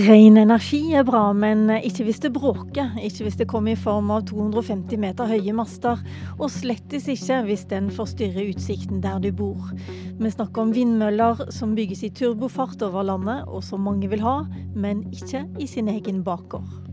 Ren energi er bra, men ikke hvis det bråker. Ikke hvis det kommer i form av 250 meter høye master, og slettes ikke hvis den forstyrrer utsikten der du bor. Vi snakker om vindmøller som bygges i turbofart over landet, og som mange vil ha, men ikke i sin egen bakgård.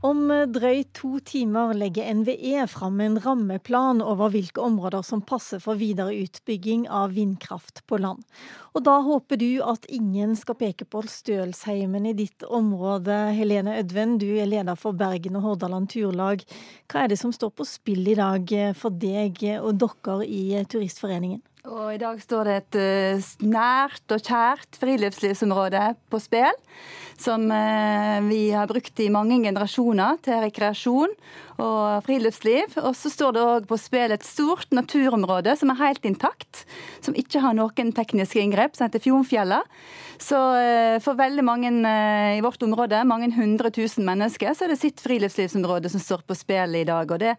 Om drøyt to timer legger NVE fram en rammeplan over hvilke områder som passer for videre utbygging av vindkraft på land. Og da håper du at ingen skal peke på stølsheimen i ditt område. Helene Ødven, du er leder for Bergen og Hordaland Turlag. Hva er det som står på spill i dag for deg og dere i Turistforeningen? Og I dag står det et nært og kjært friluftslivsområde på spill som eh, vi har brukt i mange generasjoner til rekreasjon og friluftsliv. Og så står det òg på spill et stort naturområde som er helt intakt. Som ikke har noen tekniske inngrep, som heter Fjonfjella. Så eh, for veldig mange eh, i vårt område, mange hundre tusen mennesker, så er det sitt friluftslivsområde som står på spill i dag. Og det,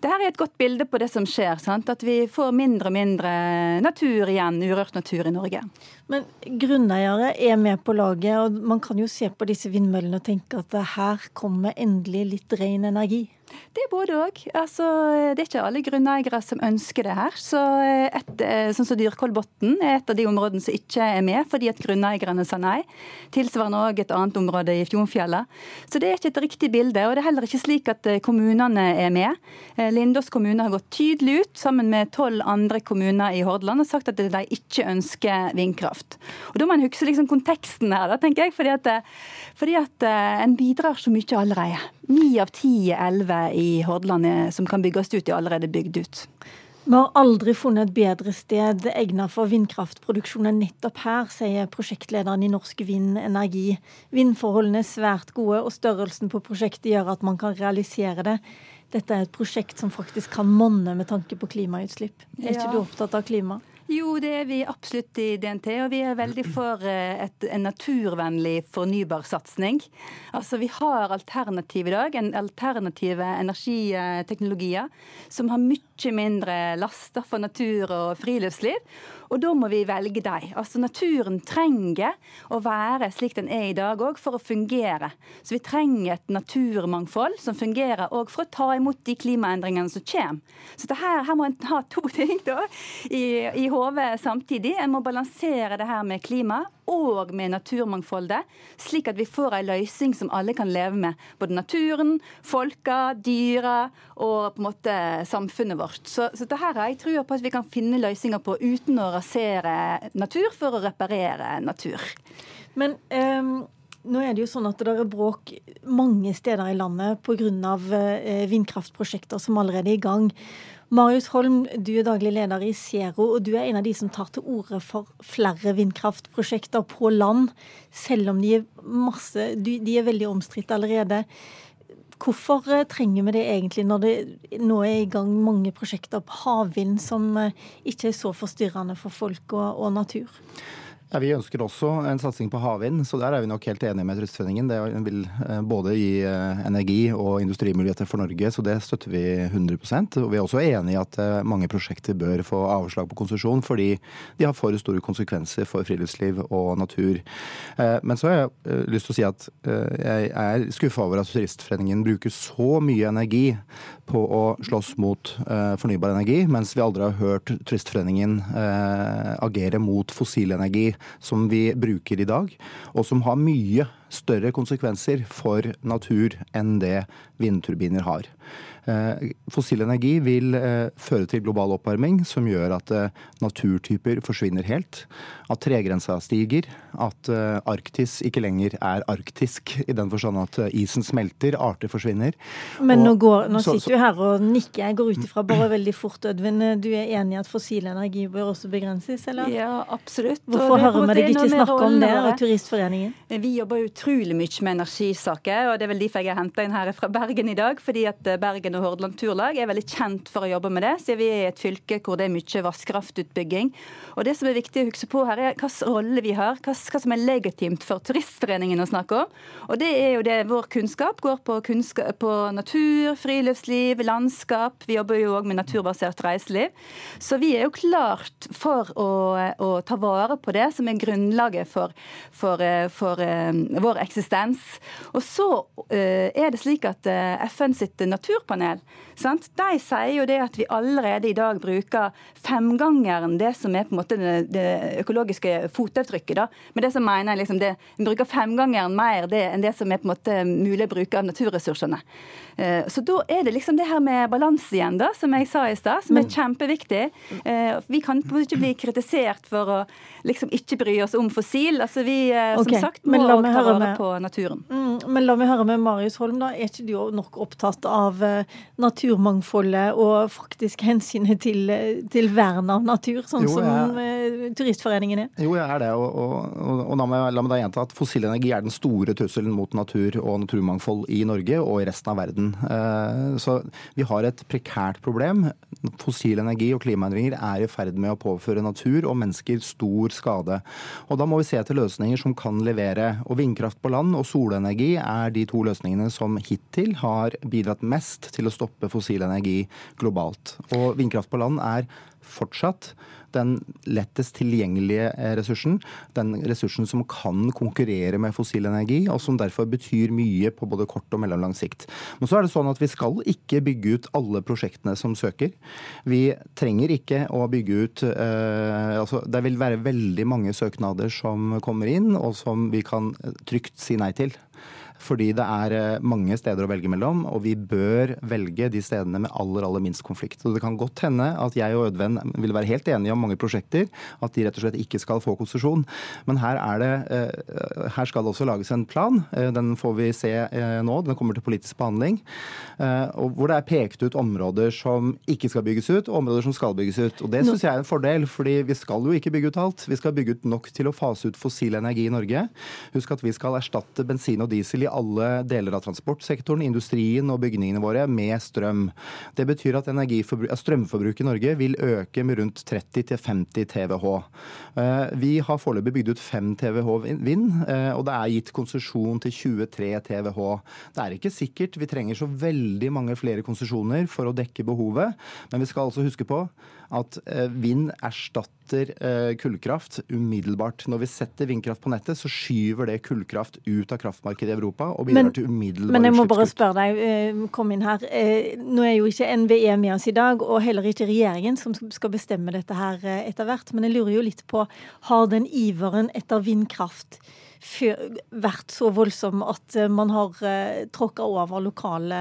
det her er et godt bilde på det som skjer. Sant? At vi får mindre og mindre natur igjen, urørt natur i Norge. Men grunneiere er med på laget, og man kan jo se på disse vindmøllene og tenke at her kommer endelig litt ren energi. Det er både òg. Altså, det er ikke alle grunneiere som ønsker det her. Så et, eh, sånn som Dyrkolbotn er et av de områdene som ikke er med, fordi at grunneierne sa nei. Tilsvarende òg et annet område i Fjonfjella. Så det er ikke et riktig bilde. Og det er heller ikke slik at eh, kommunene er med. Eh, Lindås kommune har gått tydelig ut, sammen med tolv andre kommuner i Hordaland, og sagt at de ikke ønsker vindkraft. Og Da må en huske liksom konteksten her, da, tenker jeg. Fordi at, fordi at en bidrar så mye allerede. Ni av ti er elleve i Hordaland som kan bygges ut, er allerede bygd ut. Vi har aldri funnet et bedre sted egnet for vindkraftproduksjon enn nettopp her, sier prosjektlederen i Norsk Vind Energi. Vindforholdene er svært gode, og størrelsen på prosjektet gjør at man kan realisere det. Dette er et prosjekt som faktisk kan monne med tanke på klimautslipp. Er ikke ja. du opptatt av klima? Jo, det er vi absolutt i DNT. Og vi er veldig for eh, et, en naturvennlig fornybarsatsing. Altså, vi har alternativ i dag. En alternative energiteknologier som har mye mindre laster for natur og friluftsliv. Og da må vi velge dem. Altså Naturen trenger å være slik den er i dag òg, for å fungere. Så vi trenger et naturmangfold som fungerer òg for å ta imot de klimaendringene som kommer. Så her, her, må en ha to ting da, i, i hodet samtidig. En må balansere det her med klima og med naturmangfoldet, slik at vi får en løsning som alle kan leve med. Både naturen, folka, dyra og på en måte samfunnet vårt. Så, så det har jeg trua på at vi kan finne løsninger på uten å rasere natur for å reparere natur. Men um nå er det jo sånn at det er bråk mange steder i landet pga. Eh, vindkraftprosjekter som allerede er i gang. Marius Holm, du er daglig leder i Zero, og du er en av de som tar til orde for flere vindkraftprosjekter på land, selv om de er, masse, de er veldig omstridt allerede. Hvorfor eh, trenger vi det egentlig når det nå er i gang mange prosjekter på havvind som eh, ikke er så forstyrrende for folk og, og natur? Ja, Vi ønsker også en satsing på havvind, så der er vi nok helt enige med Turistforeningen. Det vil eh, både gi eh, energi og industrimuligheter for Norge, så det støtter vi 100% Og Vi er også enig i at eh, mange prosjekter bør få avslag på konsesjon, fordi de har for store konsekvenser for friluftsliv og natur. Men så har jeg lyst til å si at jeg er skuffa over at Turistforeningen bruker så mye energi på å slåss mot fornybar energi, mens vi aldri har hørt Turistforeningen agere mot fossil energi som vi bruker i dag, og som har mye større konsekvenser for natur enn det vindturbiner har. Eh, fossil energi vil eh, føre til global oppvarming, som gjør at eh, naturtyper forsvinner helt. At tregrensa stiger. At Arktis ikke lenger er arktisk, i den forstand at isen smelter, arter forsvinner. Men nå, går, nå så, sitter du her og nikker. Jeg går ut ifra bare veldig fort, Ødvin. Du er enig i at fossil energi bør også begrenses, eller? Ja, absolutt. Hvorfor hører vi deg ikke snakke om det, og Turistforeningen? Vi jobber jo utrolig mye med energisaker. og Det er vel derfor jeg har henta inn her fra Bergen i dag. fordi at eh, Bergen og Hordaland Turlag er veldig kjent for å jobbe med det. siden vi er i et fylke hvor det er mye vannkraftutbygging. Og Det som er viktig å huske på her, er hvilken rolle vi har. Hva, hva som er legitimt for Turistforeningen å snakke om. Og det er jo det vår kunnskap går på, kunnskap, på natur, friluftsliv, landskap. Vi jobber jo òg med naturbasert reiseliv. Så vi er jo klart for å, å ta vare på det som er grunnlaget for, for, for, for uh, vår eksistens. Og så uh, er det slik at uh, FN sitt naturpanel sant? de sier jo det at vi allerede i dag bruker femgangeren det som er på en måte det, det økologiske fotavtrykket. da. Men det som mener liksom det, Vi bruker femgangeren mer det enn det som er på en måte mulig å bruke av naturressursene. Så da er det liksom det her med balanse igjen, da, som jeg sa i stad, som er kjempeviktig. Vi kan på en måte ikke bli kritisert for å liksom ikke bry oss om fossil. Altså vi som okay, sagt må ta vare på naturen. Mm, men la meg høre med Marius Holm, da. Er ikke du nok opptatt av uh, naturmangfoldet og faktisk hensynet til, til vern av natur, sånn jo, som jeg... Turistforeningen er? Jo, jeg er det. Og, og, og, la, meg, la meg da gjenta at fossil energi er den store trusselen mot natur og naturmangfold i Norge og i resten av verden. Så vi har et prekært problem. Fossil energi og klimaendringer er i ferd med å påføre natur og mennesker stor skade. Og da må vi se etter løsninger som kan levere. Og vindkraft på land og solenergi er de to løsningene som hittil har bidratt mest til å stoppe fossil energi globalt. Og vindkraft på land er fortsatt den lettest tilgjengelige eh, ressursen. Den ressursen som kan konkurrere med fossil energi, og som derfor betyr mye på både kort og mellomlang sikt. Men så er det sånn at vi skal ikke bygge ut alle prosjektene som søker. Vi trenger ikke å bygge ut eh, altså Det vil være veldig mange søknader som kommer inn, og som vi kan trygt si nei til. Fordi det er eh, mange steder å velge mellom, og vi bør velge de stedene med aller aller minst konflikt. Så Det kan godt hende at jeg og Ødven vil være helt enige om mange prosjekter, at de rett og slett ikke skal få konsesjon. Men her, er det, eh, her skal det også lages en plan. Eh, den får vi se nå. Den kommer til politisk behandling. Hvor det er pekt ut områder som ikke skal bygges ut, og områder som skal bygges ut. Og Det syns jeg er en fordel, fordi vi skal jo ikke bygge ut alt. Vi skal bygge ut nok til å fase ut fossil energi i Norge. Husk at vi skal erstatte bensin og diesel i alle deler av transportsektoren, industrien og bygningene våre med strøm. Det betyr at strømforbruket i Norge vil øke med rundt 30-50 TWh. Eh, vi har foreløpig bygd ut 5 TWh vind, eh, og det er gitt konsesjon til 23 TWh. Det er ikke sikkert vi trenger så veldig mange flere konsesjoner for å dekke behovet, men vi skal altså huske på at eh, vind erstatter eh, kullkraft umiddelbart. Når vi setter vindkraft på nettet, så skyver det kullkraft ut av kraftmarkedet i Europa og bidrar men, til umiddelbare Men jeg må bare spørre deg, eh, kom inn her. Nå er jo ikke NVE med oss i dag, og heller ikke regjeringen som skal bestemme dette her etter hvert. Men jeg lurer jo litt på, har den iveren etter vindkraft vært så voldsom at eh, man har eh, tråkka over lokale,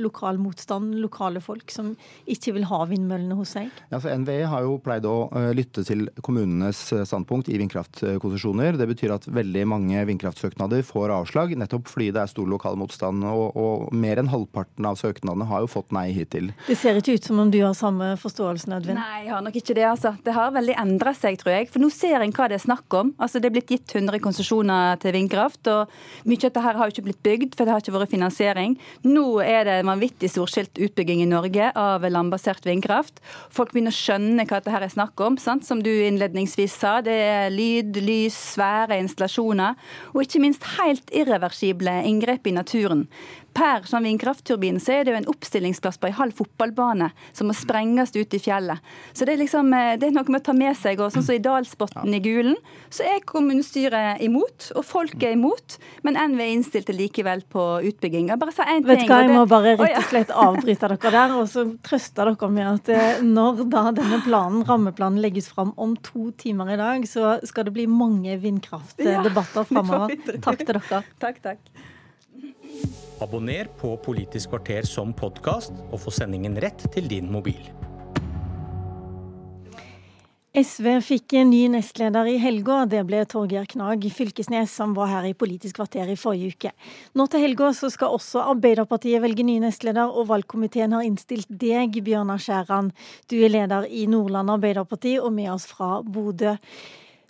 lokal motstand, lokale folk som ikke vil ha vindmøllene hos seg? Ja, så NVE har jo pleid å uh, lytte til kommunenes standpunkt i vindkraftkonsesjoner. Det betyr at veldig mange vindkraftsøknader får avslag, nettopp fordi det er stor lokal motstand. Og, og mer enn halvparten av søknadene har jo fått nei hittil. Det ser ikke ut som om du har samme forståelse, Edvin? Nei, jeg har nok ikke det. altså. Det har veldig endra seg, tror jeg. For nå ser en hva det er snakk om. Altså, Det er blitt gitt 100 konsesjoner konsesjoner til vindkraft. og Mye av dette har jo ikke blitt bygd, for det har ikke vært finansiering. Nå er det vanvittig storskilt utbygging i Norge av landbasert vindkraft. Folk begynner å skjønne hva dette er snakk om. Sant? Som du innledningsvis sa, det er lyd, lys, svære installasjoner. Og ikke minst helt irreversible inngrep i naturen per sånn vindkraftturbin så er det jo en oppstillingsplass på en halv fotballbane som må sprenges ut i fjellet. Så det er liksom, eh, det er noe med å ta med seg. og Sånn som i Dalsbotn i Gulen, så er kommunestyret imot, og folk er imot. Men NVE er innstilt likevel på utbygging. Jeg bare sa én ting. Vet du hva, jeg må bare rett og slett avbryte dere der, og så trøste dere med at eh, når da denne planen, rammeplanen legges fram om to timer i dag, så skal det bli mange vindkraftdebatter framover. Takk til dere. Takk, takk. Abonner på Politisk kvarter som podkast, og få sendingen rett til din mobil. SV fikk en ny nestleder i helga. Det ble Torgeir Knag Fylkesnes, som var her i Politisk kvarter i forrige uke. Nå til helga så skal også Arbeiderpartiet velge ny nestleder, og valgkomiteen har innstilt deg, Bjørnar Skjæran. Du er leder i Nordland Arbeiderparti og med oss fra Bodø.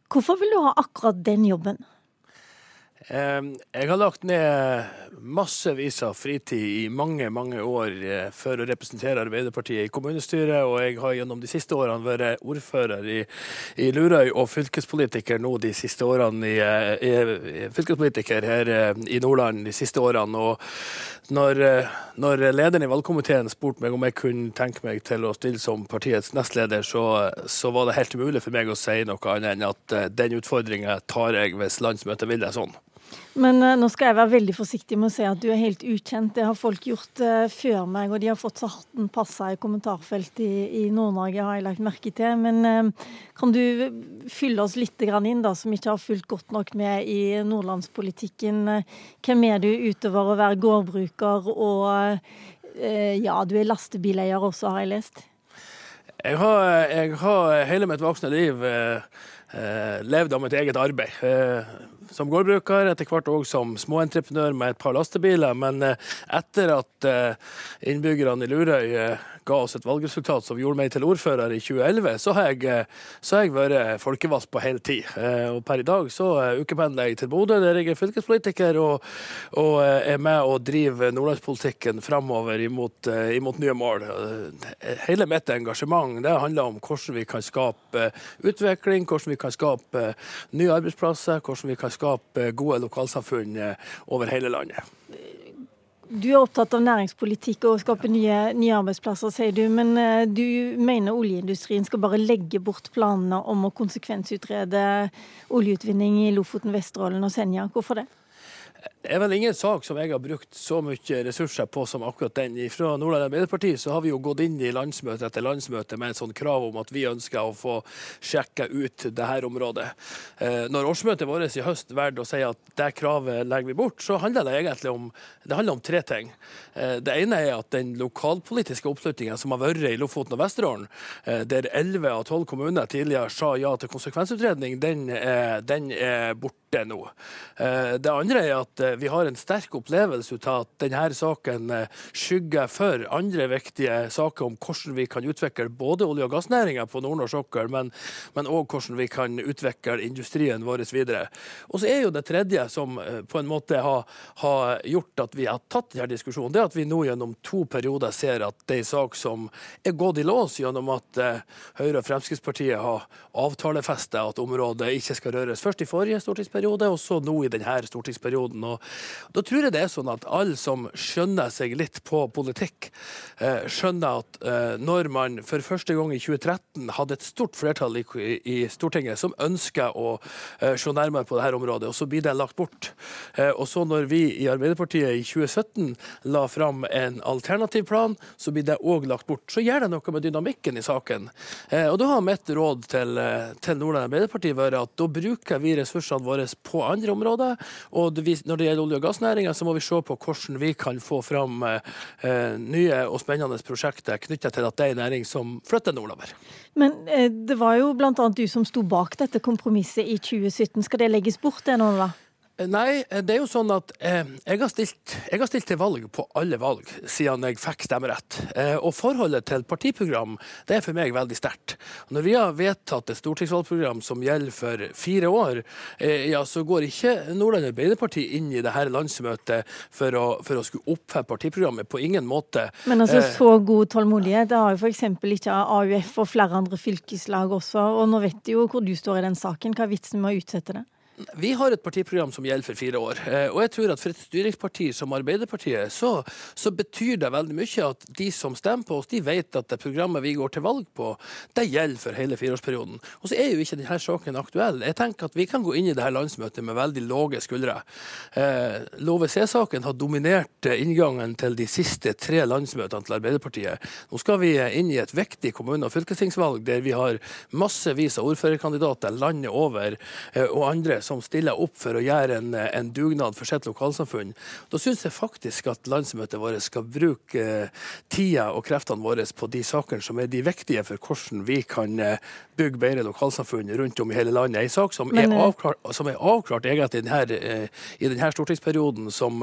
Hvorfor vil du ha akkurat den jobben? Jeg har lagt ned massevis av fritid i mange mange år eh, for å representere Arbeiderpartiet i kommunestyret, og jeg har gjennom de siste årene vært ordfører i, i Lurøy og fylkespolitiker nå de siste årene i, i, fylkespolitiker her eh, i Nordland de siste årene. og når, eh, når lederen i valgkomiteen spurte meg om jeg kunne tenke meg til å stille som partiets nestleder, så, så var det helt umulig for meg å si noe annet enn at den utfordringa tar jeg hvis landsmøtet vil det sånn. Men uh, nå skal jeg være veldig forsiktig med å si at du er helt ukjent. Det har folk gjort uh, før meg, og de har fått så hatten passa i kommentarfeltet i, i Nord-Norge, har jeg lagt merke til. Men uh, kan du fylle oss litt inn, da, som ikke har fulgt godt nok med i nordlandspolitikken? Hvem er du utover å være gårdbruker, og ja, du er lastebileier også, har jeg lest? Jeg har, jeg har hele mitt voksne liv levd av mitt eget arbeid som gårdbruker, etter hvert òg som småentreprenør med et par lastebiler. Men eh, etter at eh, innbyggerne i Lurøy eh, ga oss et valgresultat som gjorde meg til ordfører i 2011, så har jeg, så har jeg vært folkevalgt på hele tid. Og per i dag så ukependler jeg til Bodø, der jeg er fylkespolitiker, og, og er med og driver nordlandspolitikken framover imot, imot, nye mål. Hele mitt engasjement det handler om hvordan vi kan skape utvikling, hvordan vi kan skape nye arbeidsplasser, hvordan vi kan skape gode lokalsamfunn eh, over hele landet. Du er opptatt av næringspolitikk og å skape nye, nye, arbeidsplasser, sier du. Men eh, du mener oljeindustrien skal bare legge bort planene om å konsekvensutrede oljeutvinning i Lofoten, Vesterålen og Senja. Hvorfor det? Det er vel ingen sak som jeg har brukt så mye ressurser på som akkurat den. Fra Nordland Arbeiderparti så har vi jo gått inn i landsmøte etter landsmøte med en sånn krav om at vi ønsker å få sjekka ut det her området. Eh, når årsmøtet vårt i høst valgte å si at det kravet legger vi bort, så handler det egentlig om, det handler om tre ting. Eh, det ene er at den lokalpolitiske oppslutningen som har vært i Lofoten og Vesterålen, eh, der 11 av 12 kommuner tidligere sa ja til konsekvensutredning, den er, den er borte nå. Det andre er at vi har en sterk opplevelse av at denne saken eh, skygger for andre viktige saker om hvordan vi kan utvikle både olje- og gassnæringa på nordnorsk sokkel, men òg hvordan vi kan utvikle industrien vår videre. Og så er jo det tredje som eh, på en måte har, har gjort at vi har tatt denne diskusjonen, det er at vi nå gjennom to perioder ser at det er en sak som er gått i lås gjennom at Høyre og Fremskrittspartiet har avtalefestet at området ikke skal røres. Først i forrige stortingsperiode, og så nå i denne stortingsperioden. Og da tror jeg det er sånn at alle som skjønner seg litt på politikk, eh, skjønner at eh, når man for første gang i 2013 hadde et stort flertall i, Stortinget som ønsker å eh, se nærmere på dette området, og så blir det lagt bort. Og så når vi i Arbeiderpartiet i 2017 la fram en alternativ plan, så blir det òg lagt bort. Så gjør det noe med dynamikken i saken. Og da har mitt råd til, til Nordland Arbeiderparti vært at da bruker vi ressursene våre på andre områder. og når det gjelder olje- og gassnæringa, så må vi se på hvordan vi kan få fram eh, nye og spennende prosjekter knyttet til at det er en næring som flytter nordover. Men eh, det var jo bl.a. du som sto bak dette kompromisset i 2017. Skal det legges bort det nå, da? Nei, det er jo sånn at eh, jeg, har stilt, jeg, har stilt, til valg på alle valg siden jeg fikk stemmerett. Eh, og forholdet til partiprogram det er for meg veldig sterkt. Når vi har vedtatt et stortingsvalgprogram som gjelder for fire år, eh, ja, så går ikke Nordland Arbeiderparti inn i dette landsmøtet for å, for å skulle oppføre partiprogrammet. På ingen måte. Men altså eh, så god tålmodighet, det har jo f.eks. ikke AUF og flere andre fylkeslag også. Og nå vet du jo hvor du står i den saken. Hva er vitsen med å utsette det? Vi har et partiprogram som gjelder for fire år. Eh, og jeg tror at for et styringsparti som Arbeiderpartiet, så, så, betyr det veldig mye at de som stemmer på oss, de vet at det programmet vi går til valg på, det gjelder for hele fireårsperioden. Og så er jo ikke denne saken aktuell. Jeg tenker at vi kan gå inn i dette landsmøtet med veldig lave skuldre. Eh, Love C-saken har dominert inngangen til de siste tre landsmøtene til Arbeiderpartiet. Nå skal vi inn i et viktig kommune- og fylkestingsvalg der vi har massevis av ordførerkandidater landet over, eh, og andre som stiller opp for å gjøre en, en dugnad for sitt lokalsamfunn. Da syns jeg faktisk at landsmøtet vårt skal bruke eh, tida og kreftene våre på de sakene som er de viktige for hvordan vi kan eh, bygge bedre lokalsamfunn rundt om i hele landet. En sak som, Men, er, eh, avklart, som er avklart egentlig denne, i denne stortingsperioden, som,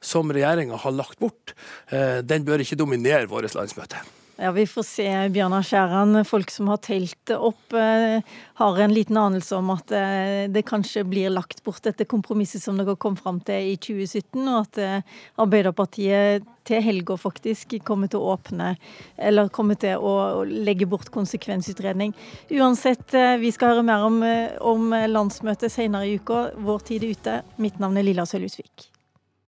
som regjeringa har lagt bort, den bør ikke dominere vårt landsmøte. Ja, Vi får se, Bjørnar Skjæran. Folk som har telt opp, eh, har en liten anelse om at eh, det kanskje blir lagt bort dette kompromisset som dere kom fram til i 2017, og at eh, Arbeiderpartiet til helga faktisk kommer til å åpne, eller kommer til å legge bort konsekvensutredning. Uansett, vi skal høre mer om, om landsmøtet senere i uka. Vår tid er ute. Mitt navn er Lilla Sølhusvik.